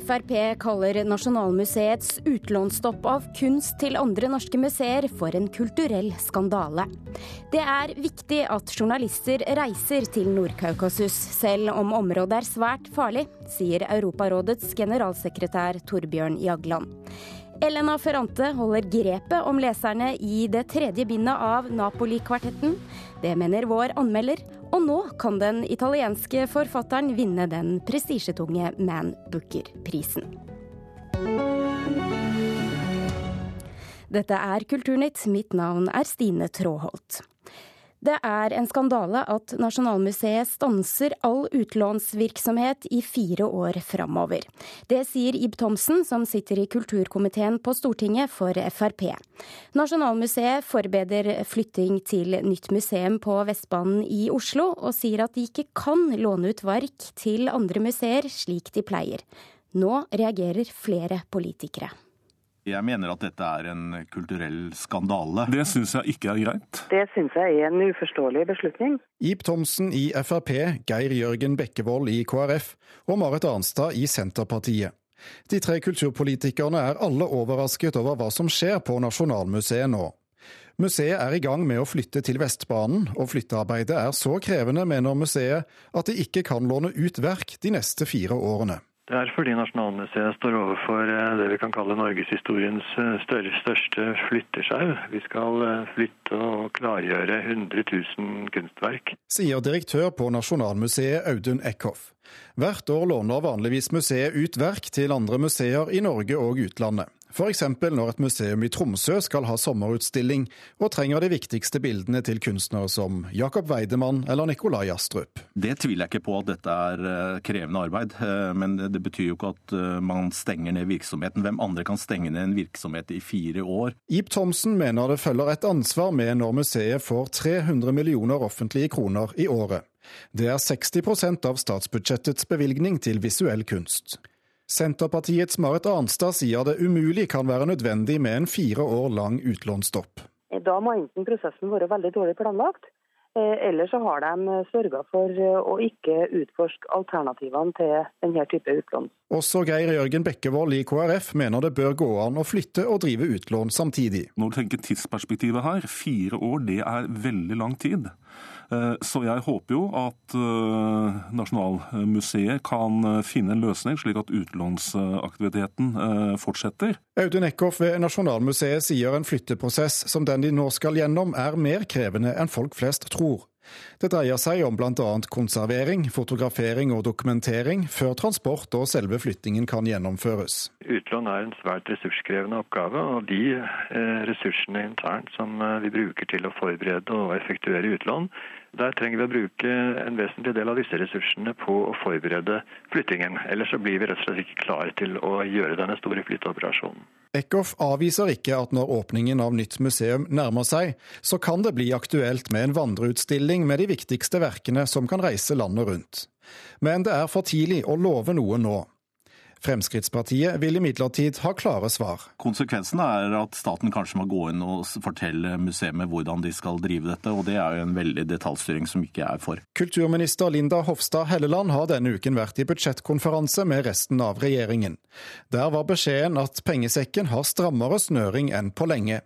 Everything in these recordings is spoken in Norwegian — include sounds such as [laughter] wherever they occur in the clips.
Frp kaller Nasjonalmuseets utlånsstopp av kunst til andre norske museer for en kulturell skandale. Det er viktig at journalister reiser til Nord-Kaukasus, selv om området er svært farlig, sier Europarådets generalsekretær Torbjørn Jagland. Elena Ferrante holder grepet om leserne i det tredje bindet av Napoli-kvartetten. Det mener vår anmelder, og nå kan den italienske forfatteren vinne den prestisjetunge Man Booker-prisen. Dette er Kulturnytt. Mitt navn er Stine Tråholt. Det er en skandale at Nasjonalmuseet stanser all utlånsvirksomhet i fire år framover. Det sier Ib Thomsen, som sitter i kulturkomiteen på Stortinget for Frp. Nasjonalmuseet forbereder flytting til nytt museum på Vestbanen i Oslo, og sier at de ikke kan låne ut verk til andre museer slik de pleier. Nå reagerer flere politikere. Jeg mener at dette er en kulturell skandale. Det syns jeg ikke er greit. Det syns jeg er en uforståelig beslutning. Ib Thomsen i Frp, Geir Jørgen Bekkevold i KrF og Marit Arnstad i Senterpartiet. De tre kulturpolitikerne er alle overrasket over hva som skjer på Nasjonalmuseet nå. Museet er i gang med å flytte til Vestbanen, og flyttearbeidet er så krevende, mener museet, at de ikke kan låne ut verk de neste fire årene. Det er fordi Nasjonalmuseet står overfor eh, det vi kan kalle norgeshistoriens eh, største flyttesjau. Vi skal eh, flytte og klargjøre 100 000 kunstverk. Sier direktør på Nasjonalmuseet Audun Eckhoff. Hvert år låner vanligvis museet ut verk til andre museer i Norge og utlandet. F.eks. når et museum i Tromsø skal ha sommerutstilling og trenger de viktigste bildene til kunstnere som Jakob Weidemann eller Nikolai Astrup. Det tviler jeg ikke på at dette er eh, krevende arbeid, eh, men det betyr jo ikke at eh, man stenger ned virksomheten. Hvem andre kan stenge ned en virksomhet i fire år? Ib Thomsen mener det følger et ansvar med når museet får 300 millioner offentlige kroner i året. Det er 60% av statsbudsjettets bevilgning til visuell kunst. Senterpartiets Marit Arnstad sier det umulig kan være nødvendig med en fire år lang utlånsstopp. Da må enten prosessen være veldig dårlig planlagt, eh, eller så har de sørga for eh, å ikke utforske alternativene til denne type utlån. Også Geir Jørgen Bekkevold i KrF mener det bør gå an å flytte og drive utlån samtidig. Når du tenker tidsperspektivet her, fire år det er veldig lang tid. Eh, så jeg håper jo at eh, Nasjonalmuseet kan eh, finne en løsning, slik at utlånsaktiviteten fortsetter. Audun Eckhoff ved Nasjonalmuseet sier en flytteprosess som den de nå skal gjennom, er mer krevende enn folk flest tror. Det dreier seg om bl.a. konservering, fotografering og dokumentering, før transport og selve flyttingen kan gjennomføres. Utlån er en svært ressurskrevende oppgave, og de eh, ressursene internt som eh, vi bruker til å forberede og effektuere utlån, der trenger vi å bruke en vesentlig del av disse ressursene på å forberede flyttingen. Ellers så blir vi rett og slett ikke klare til å gjøre denne store flytteoperasjonen. Eckhoff avviser ikke at når åpningen av nytt museum nærmer seg, så kan det bli aktuelt med en vandreutstilling med de viktigste verkene som kan reise landet rundt. Men det er for tidlig å love noe nå. Fremskrittspartiet vil imidlertid ha klare svar. Konsekvensen er at staten kanskje må gå inn og fortelle museet hvordan de skal drive dette, og det er jo en veldig detaljstyring som ikke er for. Kulturminister Linda Hofstad Helleland har denne uken vært i budsjettkonferanse med resten av regjeringen. Der var beskjeden at pengesekken har strammere snøring enn på lenge.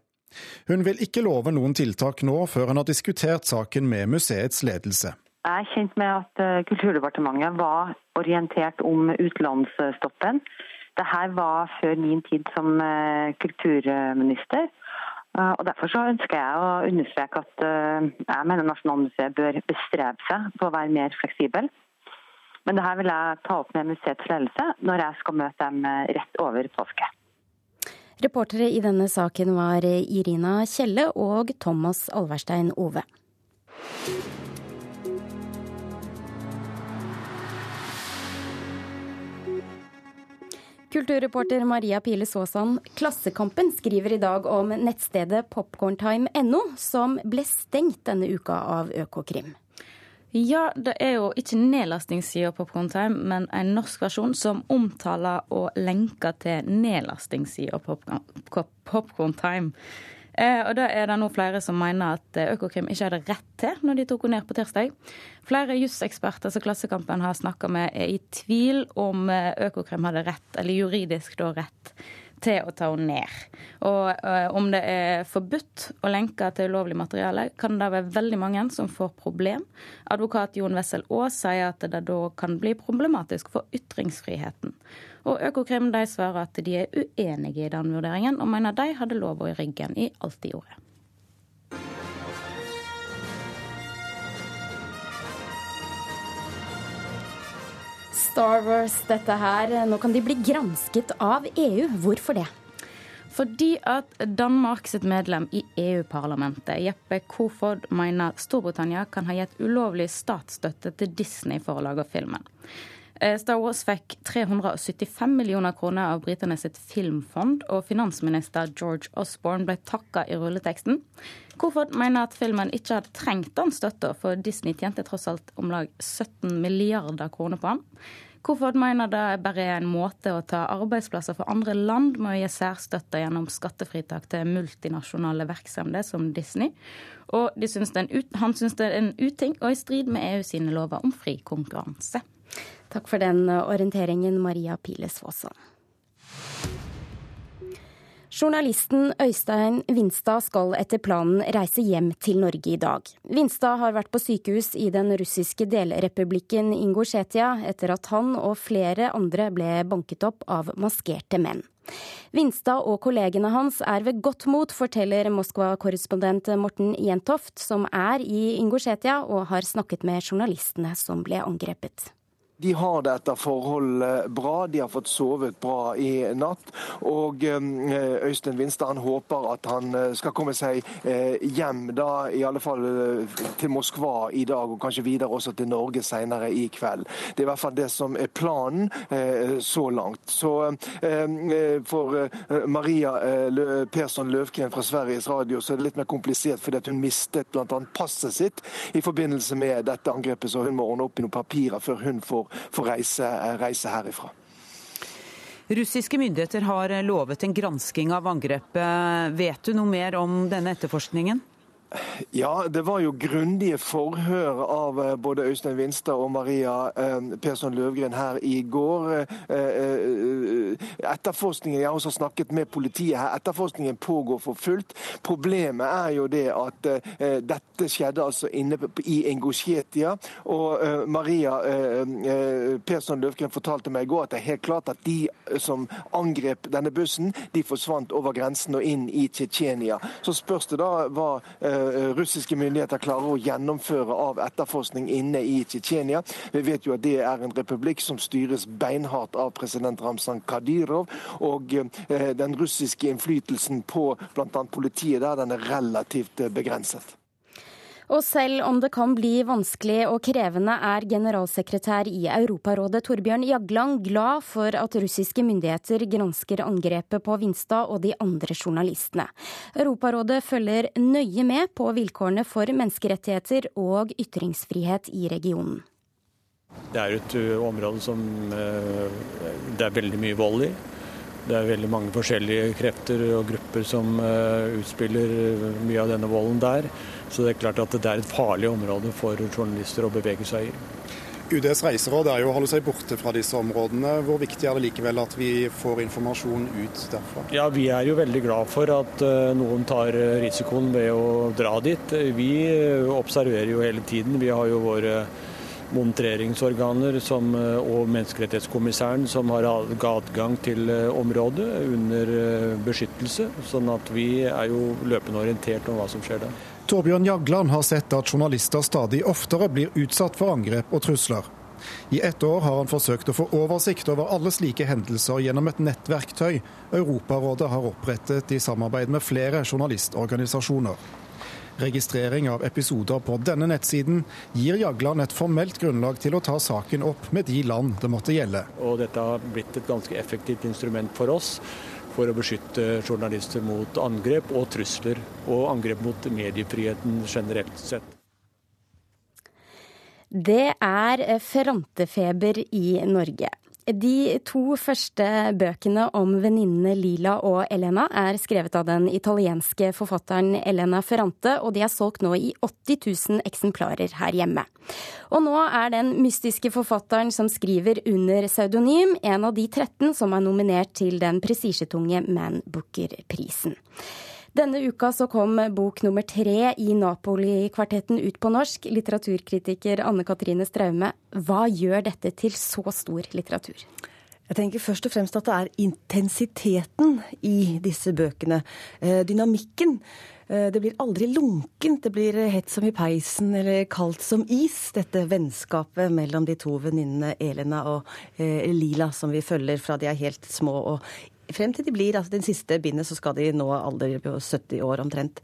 Hun vil ikke love noen tiltak nå, før hun har diskutert saken med museets ledelse. Jeg er kjent med at eh, Kulturdepartementet var orientert om utenlandsstoppen. Dette var før min tid som eh, kulturminister. Eh, og Derfor så ønsker jeg å understreke at jeg mener Nasjonalmuseet bør bestrebe seg på å være mer fleksibel. Men dette vil jeg ta opp med museets ledelse når jeg skal møte dem rett over påske. Reportere i denne saken var Irina Kjelle og Thomas Alverstein Ove. Kulturreporter Maria Pile Saasand, Klassekampen skriver i dag om nettstedet popkorntime.no, som ble stengt denne uka av Økokrim. Ja, det er jo ikke nedlastingssida Popkorntime, men en norsk versjon som omtaler og lenker til nedlastingssida Popkorntime. Eh, og da er det nå flere som mener at eh, Økokrim ikke hadde rett til når de tok henne ned på tirsdag. Flere juseksperter som Klassekampen har snakka med, er i tvil om eh, Økokrim hadde rett, eller juridisk da rett, til å ta henne ned. Og uh, om det er forbudt å lenke til ulovlig materiale, kan det være veldig mange som får problem. Advokat Jon Wessel Aas sier at det da kan bli problematisk for ytringsfriheten. Og Økokrim de svarer at de er uenige i den vurderingen, og mener de hadde lova i ryggen i alt de gjorde. Star Wars, dette her. Nå kan de bli gransket av EU. Hvorfor det? Fordi at Danmark sitt medlem i EU-parlamentet, Jeppe Kofod, mener Storbritannia kan ha gitt ulovlig statsstøtte til Disney for å lage filmen. Eh, Star Wars fikk 375 millioner kroner av britene sitt filmfond, og finansminister George Osborne ble takka i rulleteksten. Hvorfor mener at filmen ikke hadde trengt den støtta, for Disney tjente tross alt om lag 17 milliarder kroner på den. Hvorfor mener det bare er en måte å ta arbeidsplasser for andre land med å gi særstøtte gjennom skattefritak til multinasjonale virksomheter som Disney. Og synes han syns det er en uting og i strid med EU sine lover om fri konkurranse. Takk for den orienteringen, Maria Piles Våsa. Journalisten Øystein Vinstad skal etter planen reise hjem til Norge i dag. Vinstad har vært på sykehus i den russiske delrepublikken Ingusjetia etter at han og flere andre ble banket opp av maskerte menn. Vinstad og kollegene hans er ved godt mot, forteller Moskva-korrespondent Morten Jentoft, som er i Ingusjetia og har snakket med journalistene som ble angrepet. De har det etter forhold bra, de har fått sovet bra i natt. Og eh, Øystein Vinstad han håper at han eh, skal komme seg eh, hjem, da i alle fall til Moskva i dag, og kanskje videre også til Norge senere i kveld. Det er i hvert fall det som er planen så langt. Så for Maria Persson Løvgren fra Sveriges Radio så er det litt mer komplisert fordi hun mistet bl.a. passet sitt i forbindelse med dette angrepet, så hun må ordne opp i noen papirer før hun får får reise, reise herifra. Russiske myndigheter har lovet en gransking av angrepet. Vet du noe mer om denne etterforskningen? Ja, det var jo grundige forhør av eh, både Øystein Vinstad og Maria eh, Persson Løvgren her i går. Eh, etterforskningen, Jeg har også snakket med politiet her. Etterforskningen pågår for fullt. Problemet er jo det at dette skjedde altså inne i Ingusjetia. Og Maria Persson Løvgren fortalte meg i går at det er helt klart at de som angrep denne bussen, de forsvant over grensen og inn i Tsjetsjenia. Så spørs det da hva russiske myndigheter klarer å gjennomføre av etterforskning inne i Tsjetsjenia. Vi vet jo at det er en republikk som styres beinhardt av president Ramzan Kadyrov. Og eh, den russiske innflytelsen på bl.a. politiet der, den er relativt eh, begrenset. Og selv om det kan bli vanskelig og krevende, er generalsekretær i Europarådet Torbjørn Jagland glad for at russiske myndigheter gransker angrepet på Vinstad og de andre journalistene. Europarådet følger nøye med på vilkårene for menneskerettigheter og ytringsfrihet i regionen. Det er et uh, område som uh, det er veldig mye vold i. Det er veldig mange forskjellige krefter og grupper som uh, utspiller mye av denne volden der. Så det er klart at det er et farlig område for journalister å bevege seg i. UDs reiseråd er jo å holde seg borte fra disse områdene. Hvor viktig er det likevel at vi får informasjon ut derfra? Ja, Vi er jo veldig glad for at eh, noen tar risikoen ved å dra dit. Vi eh, observerer jo hele tiden. Vi har jo våre monitoreringsorganer som, eh, og Menneskerettighetskommissæren som har adgang til området under beskyttelse. Sånn at vi er jo løpende orientert om hva som skjer der. Torbjørn Jagland har sett at journalister stadig oftere blir utsatt for angrep og trusler. I ett år har han forsøkt å få oversikt over alle slike hendelser gjennom et nettverktøy Europarådet har opprettet i samarbeid med flere journalistorganisasjoner. Registrering av episoder på denne nettsiden gir Jagland et formelt grunnlag til å ta saken opp med de land det måtte gjelde. Og dette har blitt et ganske effektivt instrument for oss for å beskytte journalister mot angrep og trusler, og angrep mot mediefriheten generelt sett. Det er frantefeber i Norge. De to første bøkene om venninnene Lila og Elena er skrevet av den italienske forfatteren Elena Ferrante, og de er solgt nå i 80 000 eksemplarer her hjemme. Og nå er den mystiske forfatteren som skriver under pseudonym, en av de 13 som er nominert til den prestisjetunge Man Booker-prisen. Denne uka så kom bok nummer tre i Napoli-kvartetten ut på norsk. Litteraturkritiker Anne Katrine Straume, hva gjør dette til så stor litteratur? Jeg tenker først og fremst at det er intensiteten i disse bøkene. Eh, dynamikken. Eh, det blir aldri lunkent. Det blir hett som i peisen eller kaldt som is. Dette vennskapet mellom de to venninnene Elena og eh, Lila som vi følger fra de er helt små og frem til de blir altså Den siste bindet så skal de nå alder på 70 år omtrent.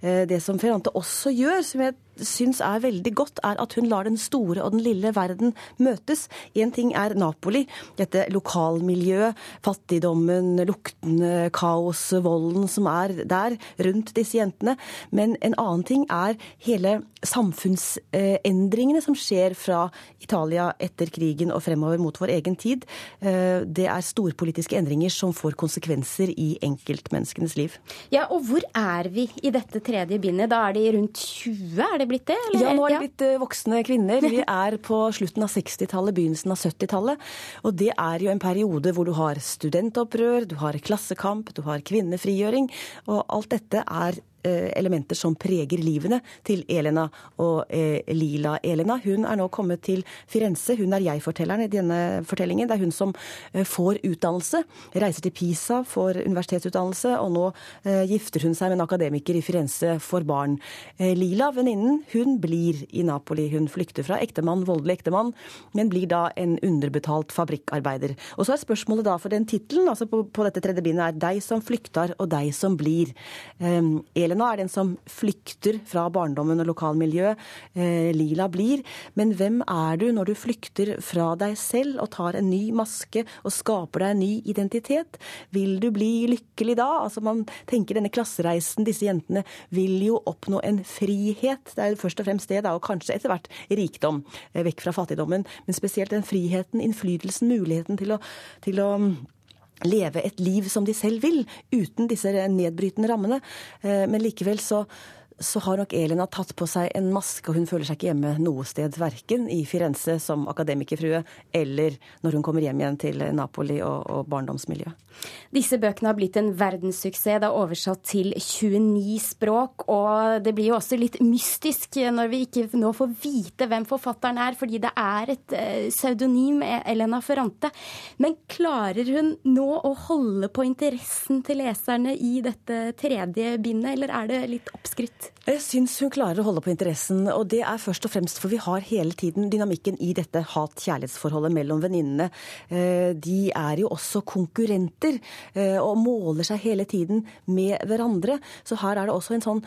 Eh, det som Ferrante også gjør, som jeg syns er veldig godt, er at hun lar den store og den lille verden møtes. Én ting er Napoli, dette lokalmiljøet, fattigdommen, luktene, kaoset, volden som er der rundt disse jentene. Men en annen ting er hele samfunnsendringene som skjer fra Italia etter krigen og fremover mot vår egen tid. Eh, det er storpolitiske endringer som får konsekvenser i enkeltmenneskenes liv. Ja, og hvor er vi i dette tredje bindet? Da er de rundt 20, er det blitt det? Eller? Ja, nå er det blitt eh, voksne kvinner. Vi [laughs] er på slutten av 60-tallet, begynnelsen av 70-tallet. Og det er jo en periode hvor du har studentopprør, du har klassekamp, du har kvinnefrigjøring. Og alt dette er elementer som preger livene til Elena og eh, Lila Elena. Hun er nå kommet til Firenze. Hun er jeg-fortelleren i denne fortellingen. Det er hun som eh, får utdannelse, reiser til Pisa, får universitetsutdannelse, og nå gifter hun seg med en akademiker i Firenze for barn. Lila, venninnen, hun blir i Napoli. Hun flykter fra ektemann, voldelig ektemann, men blir da en underbetalt fabrikkarbeider. Og så er spørsmålet da for den tittelen altså på, på, dette tredje bindet er 'Deg som flyktar og deg som blir'. Um, er den som flykter fra barndommen og lokalmiljøet. Eh, Lila blir. Men hvem er du når du flykter fra deg selv og tar en ny maske og skaper deg en ny identitet? Vil du bli lykkelig da? Altså Man tenker denne klassereisen, disse jentene vil jo oppnå en frihet. Det er jo først og fremst det, og kanskje etter hvert rikdom, eh, vekk fra fattigdommen. Men spesielt den friheten, innflytelsen, muligheten til å, til å leve et liv som de selv vil, uten disse nedbrytende rammene. Eh, men likevel så, så har nok Elena tatt på seg en maske, og hun føler seg ikke hjemme noe sted. Verken i Firenze som akademikerfrue, eller når hun kommer hjem igjen til Napoli og, og barndomsmiljøet. Disse bøkene har blitt en verdenssuksess. Det er oversatt til 29 språk. Og det blir jo også litt mystisk når vi ikke nå får vite hvem forfatteren er, fordi det er et uh, pseudonym, Elena Ferrante. Men klarer hun nå å holde på interessen til leserne i dette tredje bindet, eller er det litt oppskrytt? Jeg syns hun klarer å holde på interessen, og det er først og fremst for vi har hele tiden dynamikken i dette hat-kjærlighetsforholdet mellom venninnene. Eh, de er jo også konkurrenter eh, og måler seg hele tiden med hverandre. Så her er det også en sånn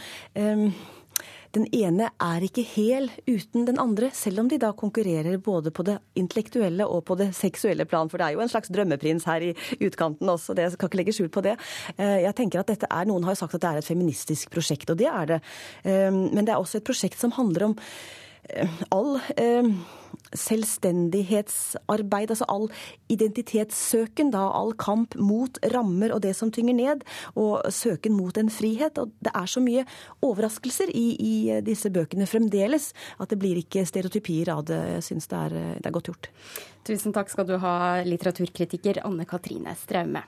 den ene er ikke hel uten den andre, selv om de da konkurrerer både på det intellektuelle og på det seksuelle plan. For det er jo en slags drømmeprins her i utkanten også, det jeg skal ikke legge skjul på det. Eh, jeg tenker at dette er, Noen har jo sagt at det er et feministisk prosjekt, og det er det. Men det er også et prosjekt som handler om all selvstendighetsarbeid, altså all identitetssøken, da, all kamp mot rammer og det som tynger ned, og søken mot en frihet. Og det er så mye overraskelser i, i disse bøkene fremdeles at det blir ikke stereotypier av det. Jeg syns det, det, er godt gjort. Tusen takk skal du ha, litteraturkritiker Anne Katrine Straume.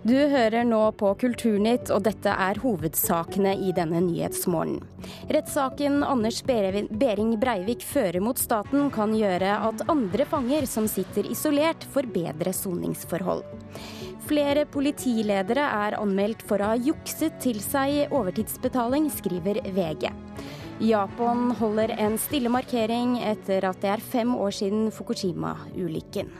Du hører nå på Kulturnytt, og dette er hovedsakene i denne nyhetsmorgenen. Rettssaken Anders Behring Breivik fører mot staten, kan gjøre at andre fanger som sitter isolert, får bedre soningsforhold. Flere politiledere er anmeldt for å ha jukset til seg overtidsbetaling, skriver VG. Japan holder en stille markering etter at det er fem år siden Fukushima-ulykken.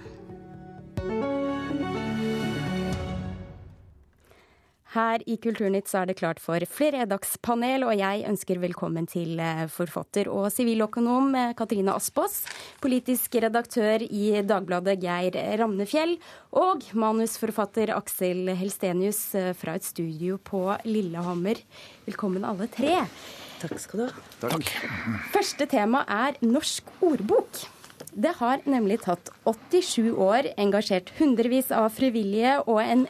Her i Kulturnytt så er det klart for flerdagspanel, og jeg ønsker velkommen til eh, forfatter og siviløkonom eh, Katrine Aspaas, politisk redaktør i Dagbladet Geir Ramnefjell, og manusforfatter Aksel Helstenius eh, fra et studio på Lillehammer. Velkommen alle tre. Takk skal du ha. Takk. Første tema er norsk ordbok. Det har nemlig tatt 87 år, engasjert hundrevis av frivillige og en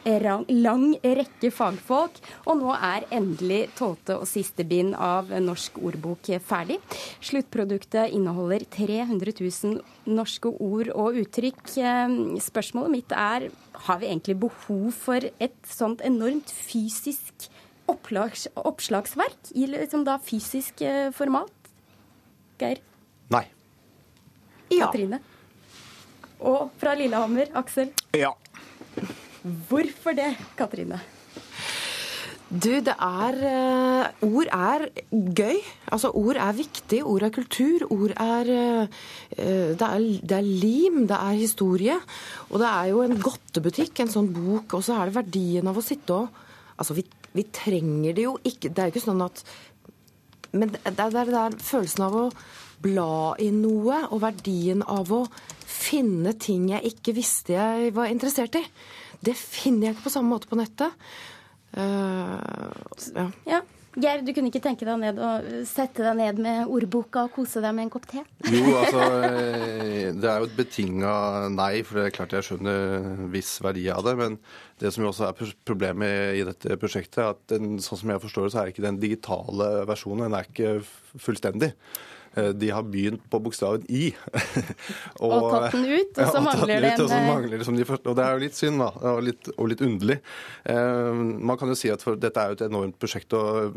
lang rekke fagfolk, og nå er endelig tolvte og siste bind av Norsk ordbok ferdig. Sluttproduktet inneholder 300 000 norske ord og uttrykk. Eh, spørsmålet mitt er har vi egentlig behov for et sånt enormt fysisk opplags, oppslagsverk i liksom da fysisk eh, format? Geir? Nei. Ja. Katrine. Og fra Lillehammer, Aksel. Ja. Hvorfor det, Katrine? Du, det er uh, Ord er gøy. Altså, ord er viktig. Ord er kultur. Ord er, uh, det er det er lim, det er historie. Og det er jo en godtebutikk, en sånn bok. Og så er det verdien av å sitte og Altså, vi, vi trenger det jo ikke. Det er jo ikke sånn at Men det er, det er følelsen av å bla i noe, og verdien av å finne ting jeg ikke visste jeg var interessert i. Det finner jeg ikke på samme måte på nettet. Uh, ja. ja. Geir, du kunne ikke tenke deg ned og sette deg ned med ordboka og kose deg med en kopp te? Jo, altså eh, Det er jo et betinga nei, for det er klart jeg skjønner viss verdi av det. Men det som jo også er problemet i dette prosjektet, er at den, sånn som jeg forstår det, så er ikke den digitale versjonen den er ikke fullstendig. Eh, de har begynt på bokstaven I. og, [laughs] og, tatt den ut, og så ja, mangler det en og, mangler det, de og det er jo litt synd, da. Og litt, og litt underlig. Eh, man kan jo si at for, dette er jo et enormt prosjekt og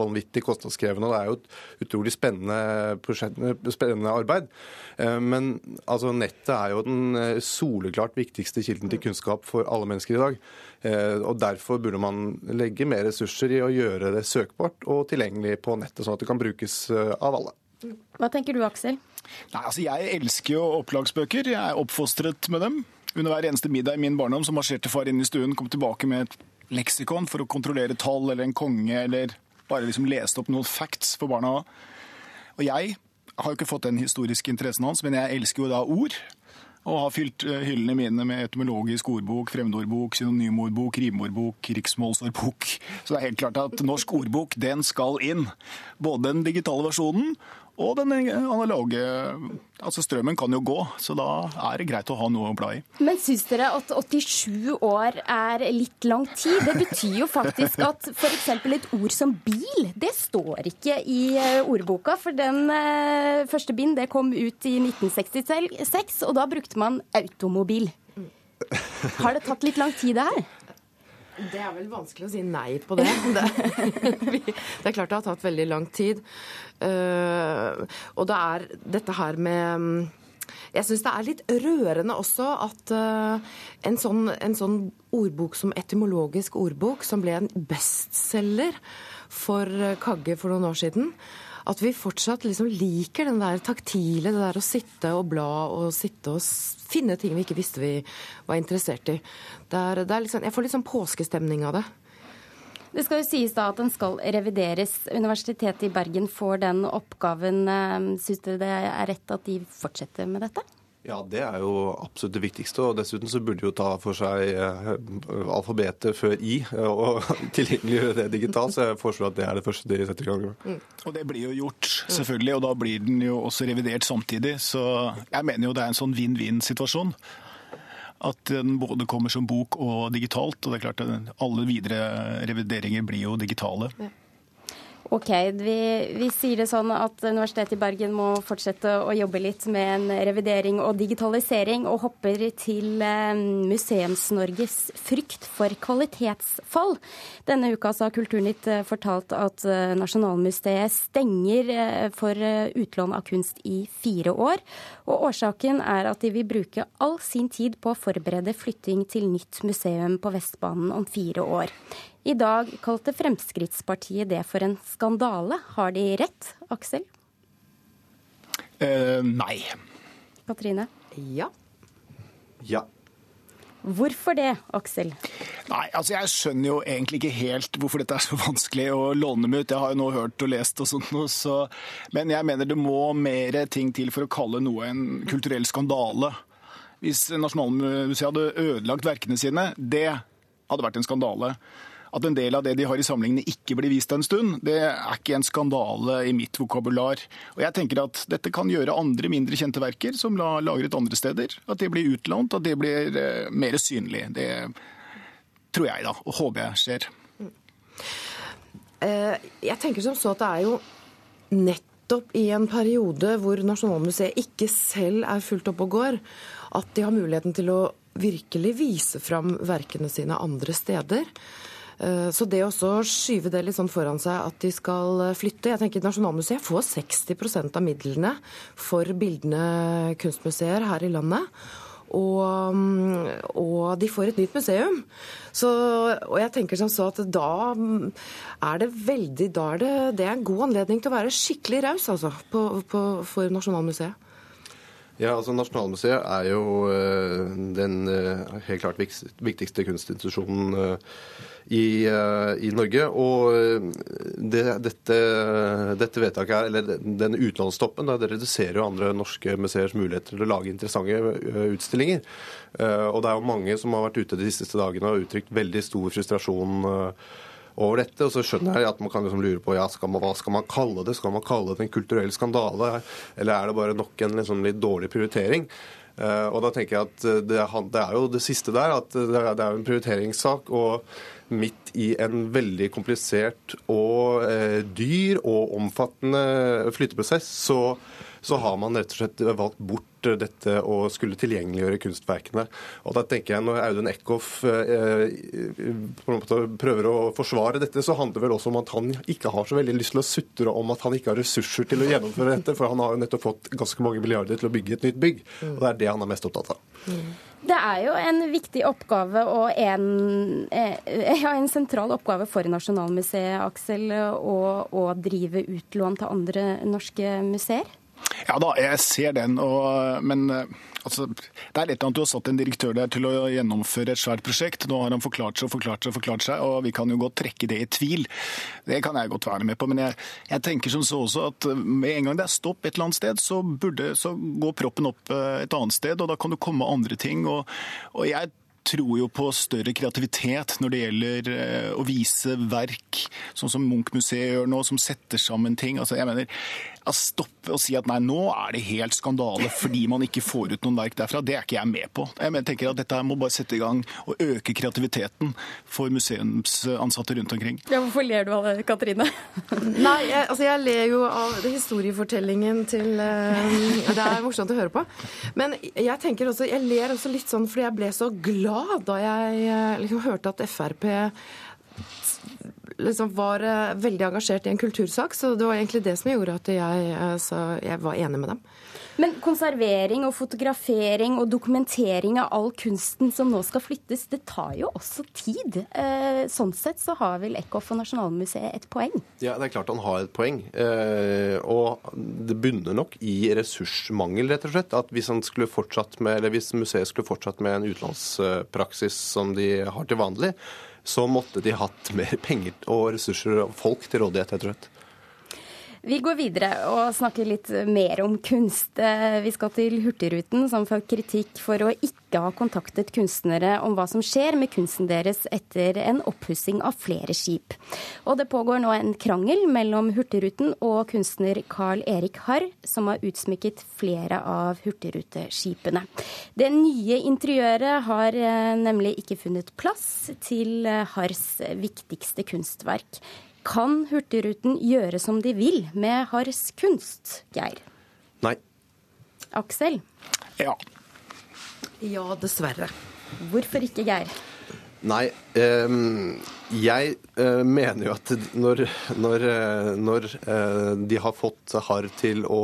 vanvittig kostnadskrevende. Og det er jo et utrolig spennende, prosjekt, spennende arbeid. Eh, men altså, nettet er jo den eh, soleklart viktigste kilden til kunnskap for alle mennesker i dag. Eh, og Derfor burde man legge mer ressurser i å gjøre det søkbart og tilgjengelig på nettet, sånn at det kan brukes eh, av alle. Hva tenker du, Aksel? Nei, altså Jeg elsker jo opplagsbøker. Jeg er oppfostret med dem. Under hver eneste middag i min barndom så marsjerte far inn i stuen, kom tilbake med et leksikon for å kontrollere tall eller en konge, eller bare liksom leste opp noen facts for barna. Og jeg har jo ikke fått den historiske interessen hans, men jeg elsker jo da ord. Og har fylt eh, hyllene mine med etymologisk ordbok, fremmedordbok, synonymordbok, rimordbok, riksmålsordbok. Så det er helt klart at norsk ordbok den skal inn. Både den digitale versjonen og den analoge Altså strømmen kan jo gå, så da er det greit å ha noe å bla i. Men syns dere at 87 år er litt lang tid? Det betyr jo faktisk at f.eks. et ord som bil, det står ikke i eh, ordboka. For den eh, første bind det kom ut i 1966, og da brukte man automobil. Har det tatt litt lang tid, det her? Det er vel vanskelig å si nei på det. [laughs] Det, det er klart det har tatt veldig lang tid. Uh, og det er dette her med jeg syns det er litt rørende også at uh, en, sånn, en, sånn, ordbok som etymologisk ordbok, som ble en bestselger for Kagge for noen år siden, at vi fortsatt liksom liker den der taktile, det der å sitte og bla og sitte og finne ting vi ikke visste vi var interessert i. Det er, det er liksom, jeg får litt sånn påskestemning av det. Det skal jo sies da at den skal revideres. Universitetet i Bergen får den oppgaven. Syns dere det er rett at de fortsetter med dette? Ja, det er jo absolutt det viktigste. og Dessuten så burde de jo ta for seg eh, alfabetet før i og [laughs] tilgjengeliggjøre det digitalt. Så jeg foreslår at det er det første de setter i gang med. Mm. Og det blir jo gjort, selvfølgelig. Og da blir den jo også revidert samtidig. Så jeg mener jo det er en sånn vinn-vinn-situasjon. At den både kommer som bok og digitalt. Og det er klart at alle videre revideringer blir jo digitale. Ja. Ok, vi, vi, sier det sånn at Universitetet i Bergen må fortsette å jobbe litt med en revidering og digitalisering, og hopper til eh, Museums-Norges frykt for kvalitetsfall. Denne uka så har Kulturnytt eh, fortalt at eh, Nasjonalmuseet stenger for utlån av kunst i fire år. Og årsaken er at de vil bruke all sin tid på å forberede flytting til nytt museum på Vestbanen om fire år. I dag kalte Fremskrittspartiet det for en skandale. Har de rett, Aksel? Uh, nei. Katrine? Ja. Ja. Hvorfor det, Aksel? Nei, altså Jeg skjønner jo egentlig ikke helt hvorfor dette er så vanskelig å låne meg ut. Jeg har jo nå hørt og lest og sånt noe, så Men jeg mener det må mer ting til for å kalle noe en kulturell skandale. Hvis Nasjonalmuseet hadde ødelagt verkene sine, det hadde vært en skandale. At en del av det de har i samlingene ikke blir vist en stund, det er ikke en skandale i mitt vokabular. Og jeg tenker at dette kan gjøre andre mindre kjente verker som la, lagret andre steder, at det blir utlånt, at det blir eh, mer synlig. Det tror jeg da, og håper jeg skjer. Eh, jeg tenker som så at det er jo nettopp i en periode hvor Nasjonalmuseet ikke selv er fullt oppe og går, at de har muligheten til å virkelig vise fram verkene sine andre steder. Eh, så det å skyve det litt sånn foran seg at de skal flytte Jeg tenker Nasjonalmuseet får 60% av midlene for bildende kunstmuseer her i landet. Og, mm, og, de får et nytt museum. Så, og jeg tenker som så at da er det veldig Da er det, det er en god anledning til å være skikkelig raus altså, på, på, for Nasjonalmuseet. Ja, altså Nasjonalmuseet er jo uh, den uh, helt klart viktigste kunstinstitusjonen uh, i, i, Norge. Og det, dette, dette, vedtaket her, eller denne utlånsstoppen, det reduserer jo andre norske museers muligheter til å lage interessante utstillinger. Og det er jo mange som har vært ute de siste dagene og uttrykt veldig stor frustrasjon over dette. Og så skjønner jeg at man kan liksom lure på ja, skal man, hva skal man kalle det. Skal man kalle det en kulturell skandale, eller er det bare nok en liksom, litt dårlig prioritering? Uh, og da tenker jeg at det, det, er jo det siste der, at det er, er en prioriteringssak. og midt i en veldig komplisert og eh, dyr og omfattende flytteprosess, så så har man rett og slett valgt bort eh, dette å skulle tilgjengeliggjøre kunstverkene. Og da tenker jeg Når Audun Eckhoff eh, prøver å forsvare dette, så handler det vel også om at han ikke har så veldig lyst til å sutre om at han ikke har ressurser til å gjennomføre dette, for han har jo nettopp fått ganske mange milliarder til å bygge et nytt bygg. Og det er det han er mest opptatt av. Det er jo en viktig oppgave og en, eh, ja, en sentral oppgave for Nasjonalmuseet, Aksel, å, å drive utlån til andre norske museer? Ja da, jeg ser den. Og, men altså, det er et eller annet du har satt en direktør der til å gjennomføre et svært prosjekt. Nå har han forklart seg og forklart seg og forklart seg, og vi kan jo godt trekke det i tvil. Det kan jeg godt være med på. Men jeg, jeg tenker som så også at med en gang det er stopp et eller annet sted, så, burde, så går proppen opp eh, et annet sted, og da kan det komme andre ting. og, og jeg tror jo på større kreativitet når det gjelder eh, å vise verk, sånn som Munch-museet gjør nå, som setter sammen ting. Altså, jeg mener, å stoppe og si at nei, nå er det helt skandale fordi man ikke får ut noen verk derfra, det er ikke jeg med på. Jeg mener, tenker at Dette må bare sette i gang og øke kreativiteten for museumsansatte rundt omkring. Ja, Hvorfor ler du av det, Katrine? [laughs] nei, jeg, altså jeg ler jo av historiefortellingen til uh, Det er morsomt å høre på. Men jeg tenker også, jeg ler også litt sånn fordi jeg ble så glad da jeg uh, liksom hørte at Frp liksom var uh, veldig engasjert i en kultursak. Så det var egentlig det som gjorde at jeg, uh, jeg var enig med dem. Men konservering og fotografering og dokumentering av all kunsten som nå skal flyttes, det tar jo også tid. Eh, sånn sett så har vel Eckhoff og Nasjonalmuseet et poeng? Ja, det er klart han har et poeng. Og det bunner nok i ressursmangel, rett og slett. At hvis, han skulle fortsatt med, eller hvis museet skulle fortsatt med en utenlandspraksis som de har til vanlig, så måtte de hatt mer penger og ressurser og folk til rådighet, rett og slett. Vi går videre og snakker litt mer om kunst. Eh, vi skal til Hurtigruten, som får kritikk for å ikke ha kontaktet kunstnere om hva som skjer med kunsten deres etter en oppussing av flere skip. Og det pågår nå en krangel mellom Hurtigruten og kunstner Carl Erik Harr, som har utsmykket flere av hurtigruteskipene. Det nye interiøret har eh, nemlig ikke funnet plass til eh, Harrs viktigste kunstverk. Kan Hurtigruten gjøre som de vil med Harrs kunst, Geir? Nei. Aksel? Ja. Ja, dessverre. Hvorfor ikke, Geir? Nei, eh, jeg eh, mener jo at når, når, eh, når eh, de har fått Harr til å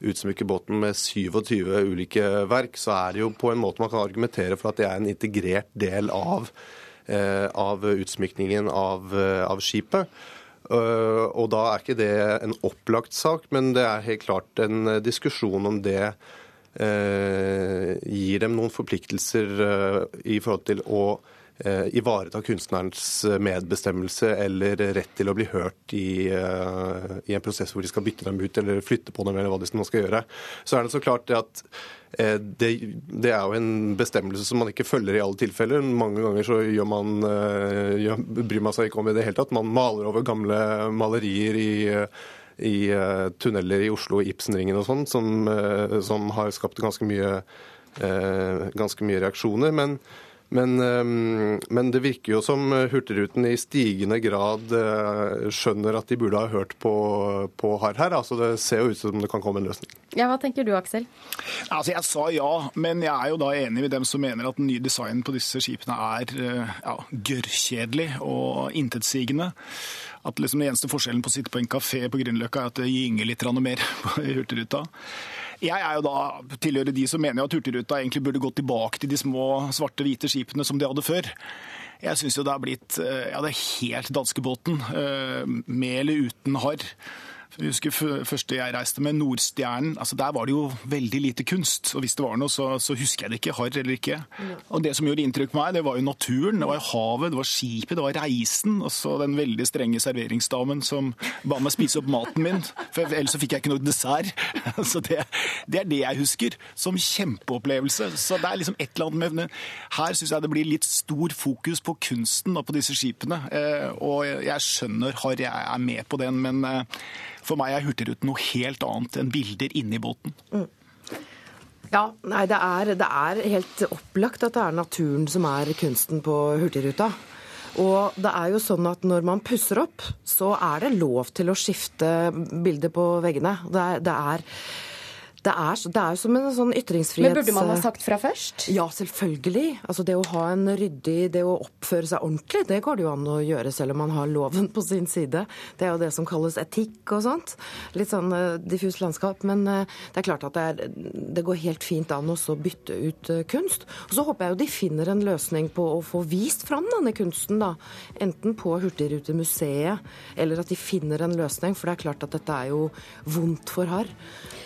utsmykke båten med 27 ulike verk, så er det jo på en måte man kan argumentere for at det er en integrert del av av utsmykningen av, eh, av skipet. Eh, og da er ikke det en opplagt sak, men det er helt klart en diskusjon om det gir dem noen forpliktelser i forhold til å ivareta kunstnerens medbestemmelse eller rett til å bli hørt i, i, en prosess hvor de skal bytte dem ut eller flytte på dem, eller hva de nå skal gjøre. Så er det så klart at det, det, er jo en bestemmelse som man ikke følger i alle tilfeller. Mange ganger så gjør man, gjør, bryr man seg ikke om i det hele tatt. Man maler over gamle malerier i i tunneler i Oslo, Ibsenringen og sånn, som, som, har skapt ganske mye, ganske mye reaksjoner. Men, men, men, det virker jo som Hurtigruten i stigende grad skjønner at de burde ha hørt på, på Harr her. Altså det ser jo ut som det kan komme en løsning. Ja, Hva tenker du, Aksel? Altså, Jeg sa ja, men jeg er jo da enig med dem som mener at den nye designen på disse skipene er ja, gørrkjedelig og intetsigende at liksom den eneste forskjellen på å sitte på en kafé på Grünerløkka er at det gynger litt mer [laughs] på Hurtigruta. Jeg er jo da tilhører de som mener at Hurtigruta egentlig burde gå tilbake til de små svarte, hvite skipene som de hadde før. Jeg syns jo det er blitt eh, ja, det er helt danskebåten, eh, med eller uten harr. Jeg husker første jeg reiste med, Nordstjernen. altså Der var det jo veldig lite kunst. Og hvis det var noe, så, så husker jeg det ikke. Harr eller ikke. Og det som gjorde inntrykk på meg, det var jo naturen. Det var havet, det var skipet, det var reisen. Og så den veldig strenge serveringsdamen som ba meg spise opp maten min. For ellers så fikk jeg ikke noe dessert. [laughs] Så det, det er det jeg husker som kjempeopplevelse. Så det er liksom et eller annet med Her syns jeg det blir litt stor fokus på kunsten og på disse skipene. Eh, og jeg skjønner harr, jeg er med på den, men eh, for meg er Hurtigruten noe helt annet enn bilder inni båten. Mm. Ja, nei, det er, det er, helt opplagt at det er naturen som er kunsten på Hurtigruta. Og det er jo sånn at når man pusser opp, så er det lov til å skifte bilder på veggene. Det er, det er det er, det er, som en sånn ytringsfrihets... Men Burde man ha sagt fra først? Ja, selvfølgelig. Altså Det å ha en ryddig, det å oppføre seg ordentlig, det går det jo an å gjøre selv om man har loven på sin side. Det er jo det som kalles etikk og sånt. Litt sånn uh, diffust landskap. Men uh, det er klart at det, er, det går helt fint an å bytte ut uh, kunst. Og så håper jeg jo de finner en løsning på å få vist fram denne kunsten, da. Enten på Hurtigrutemuseet, eller at de finner en løsning. For det er klart at dette er jo vondt for harr.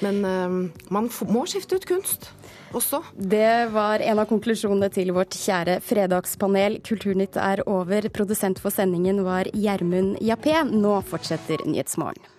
Men man må skifte ut kunst også. Det var en av konklusjonene til vårt kjære fredagspanel. Kulturnytt er over. Produsent for sendingen var Gjermund Jappé. Nå fortsetter Nyhetsmorgen.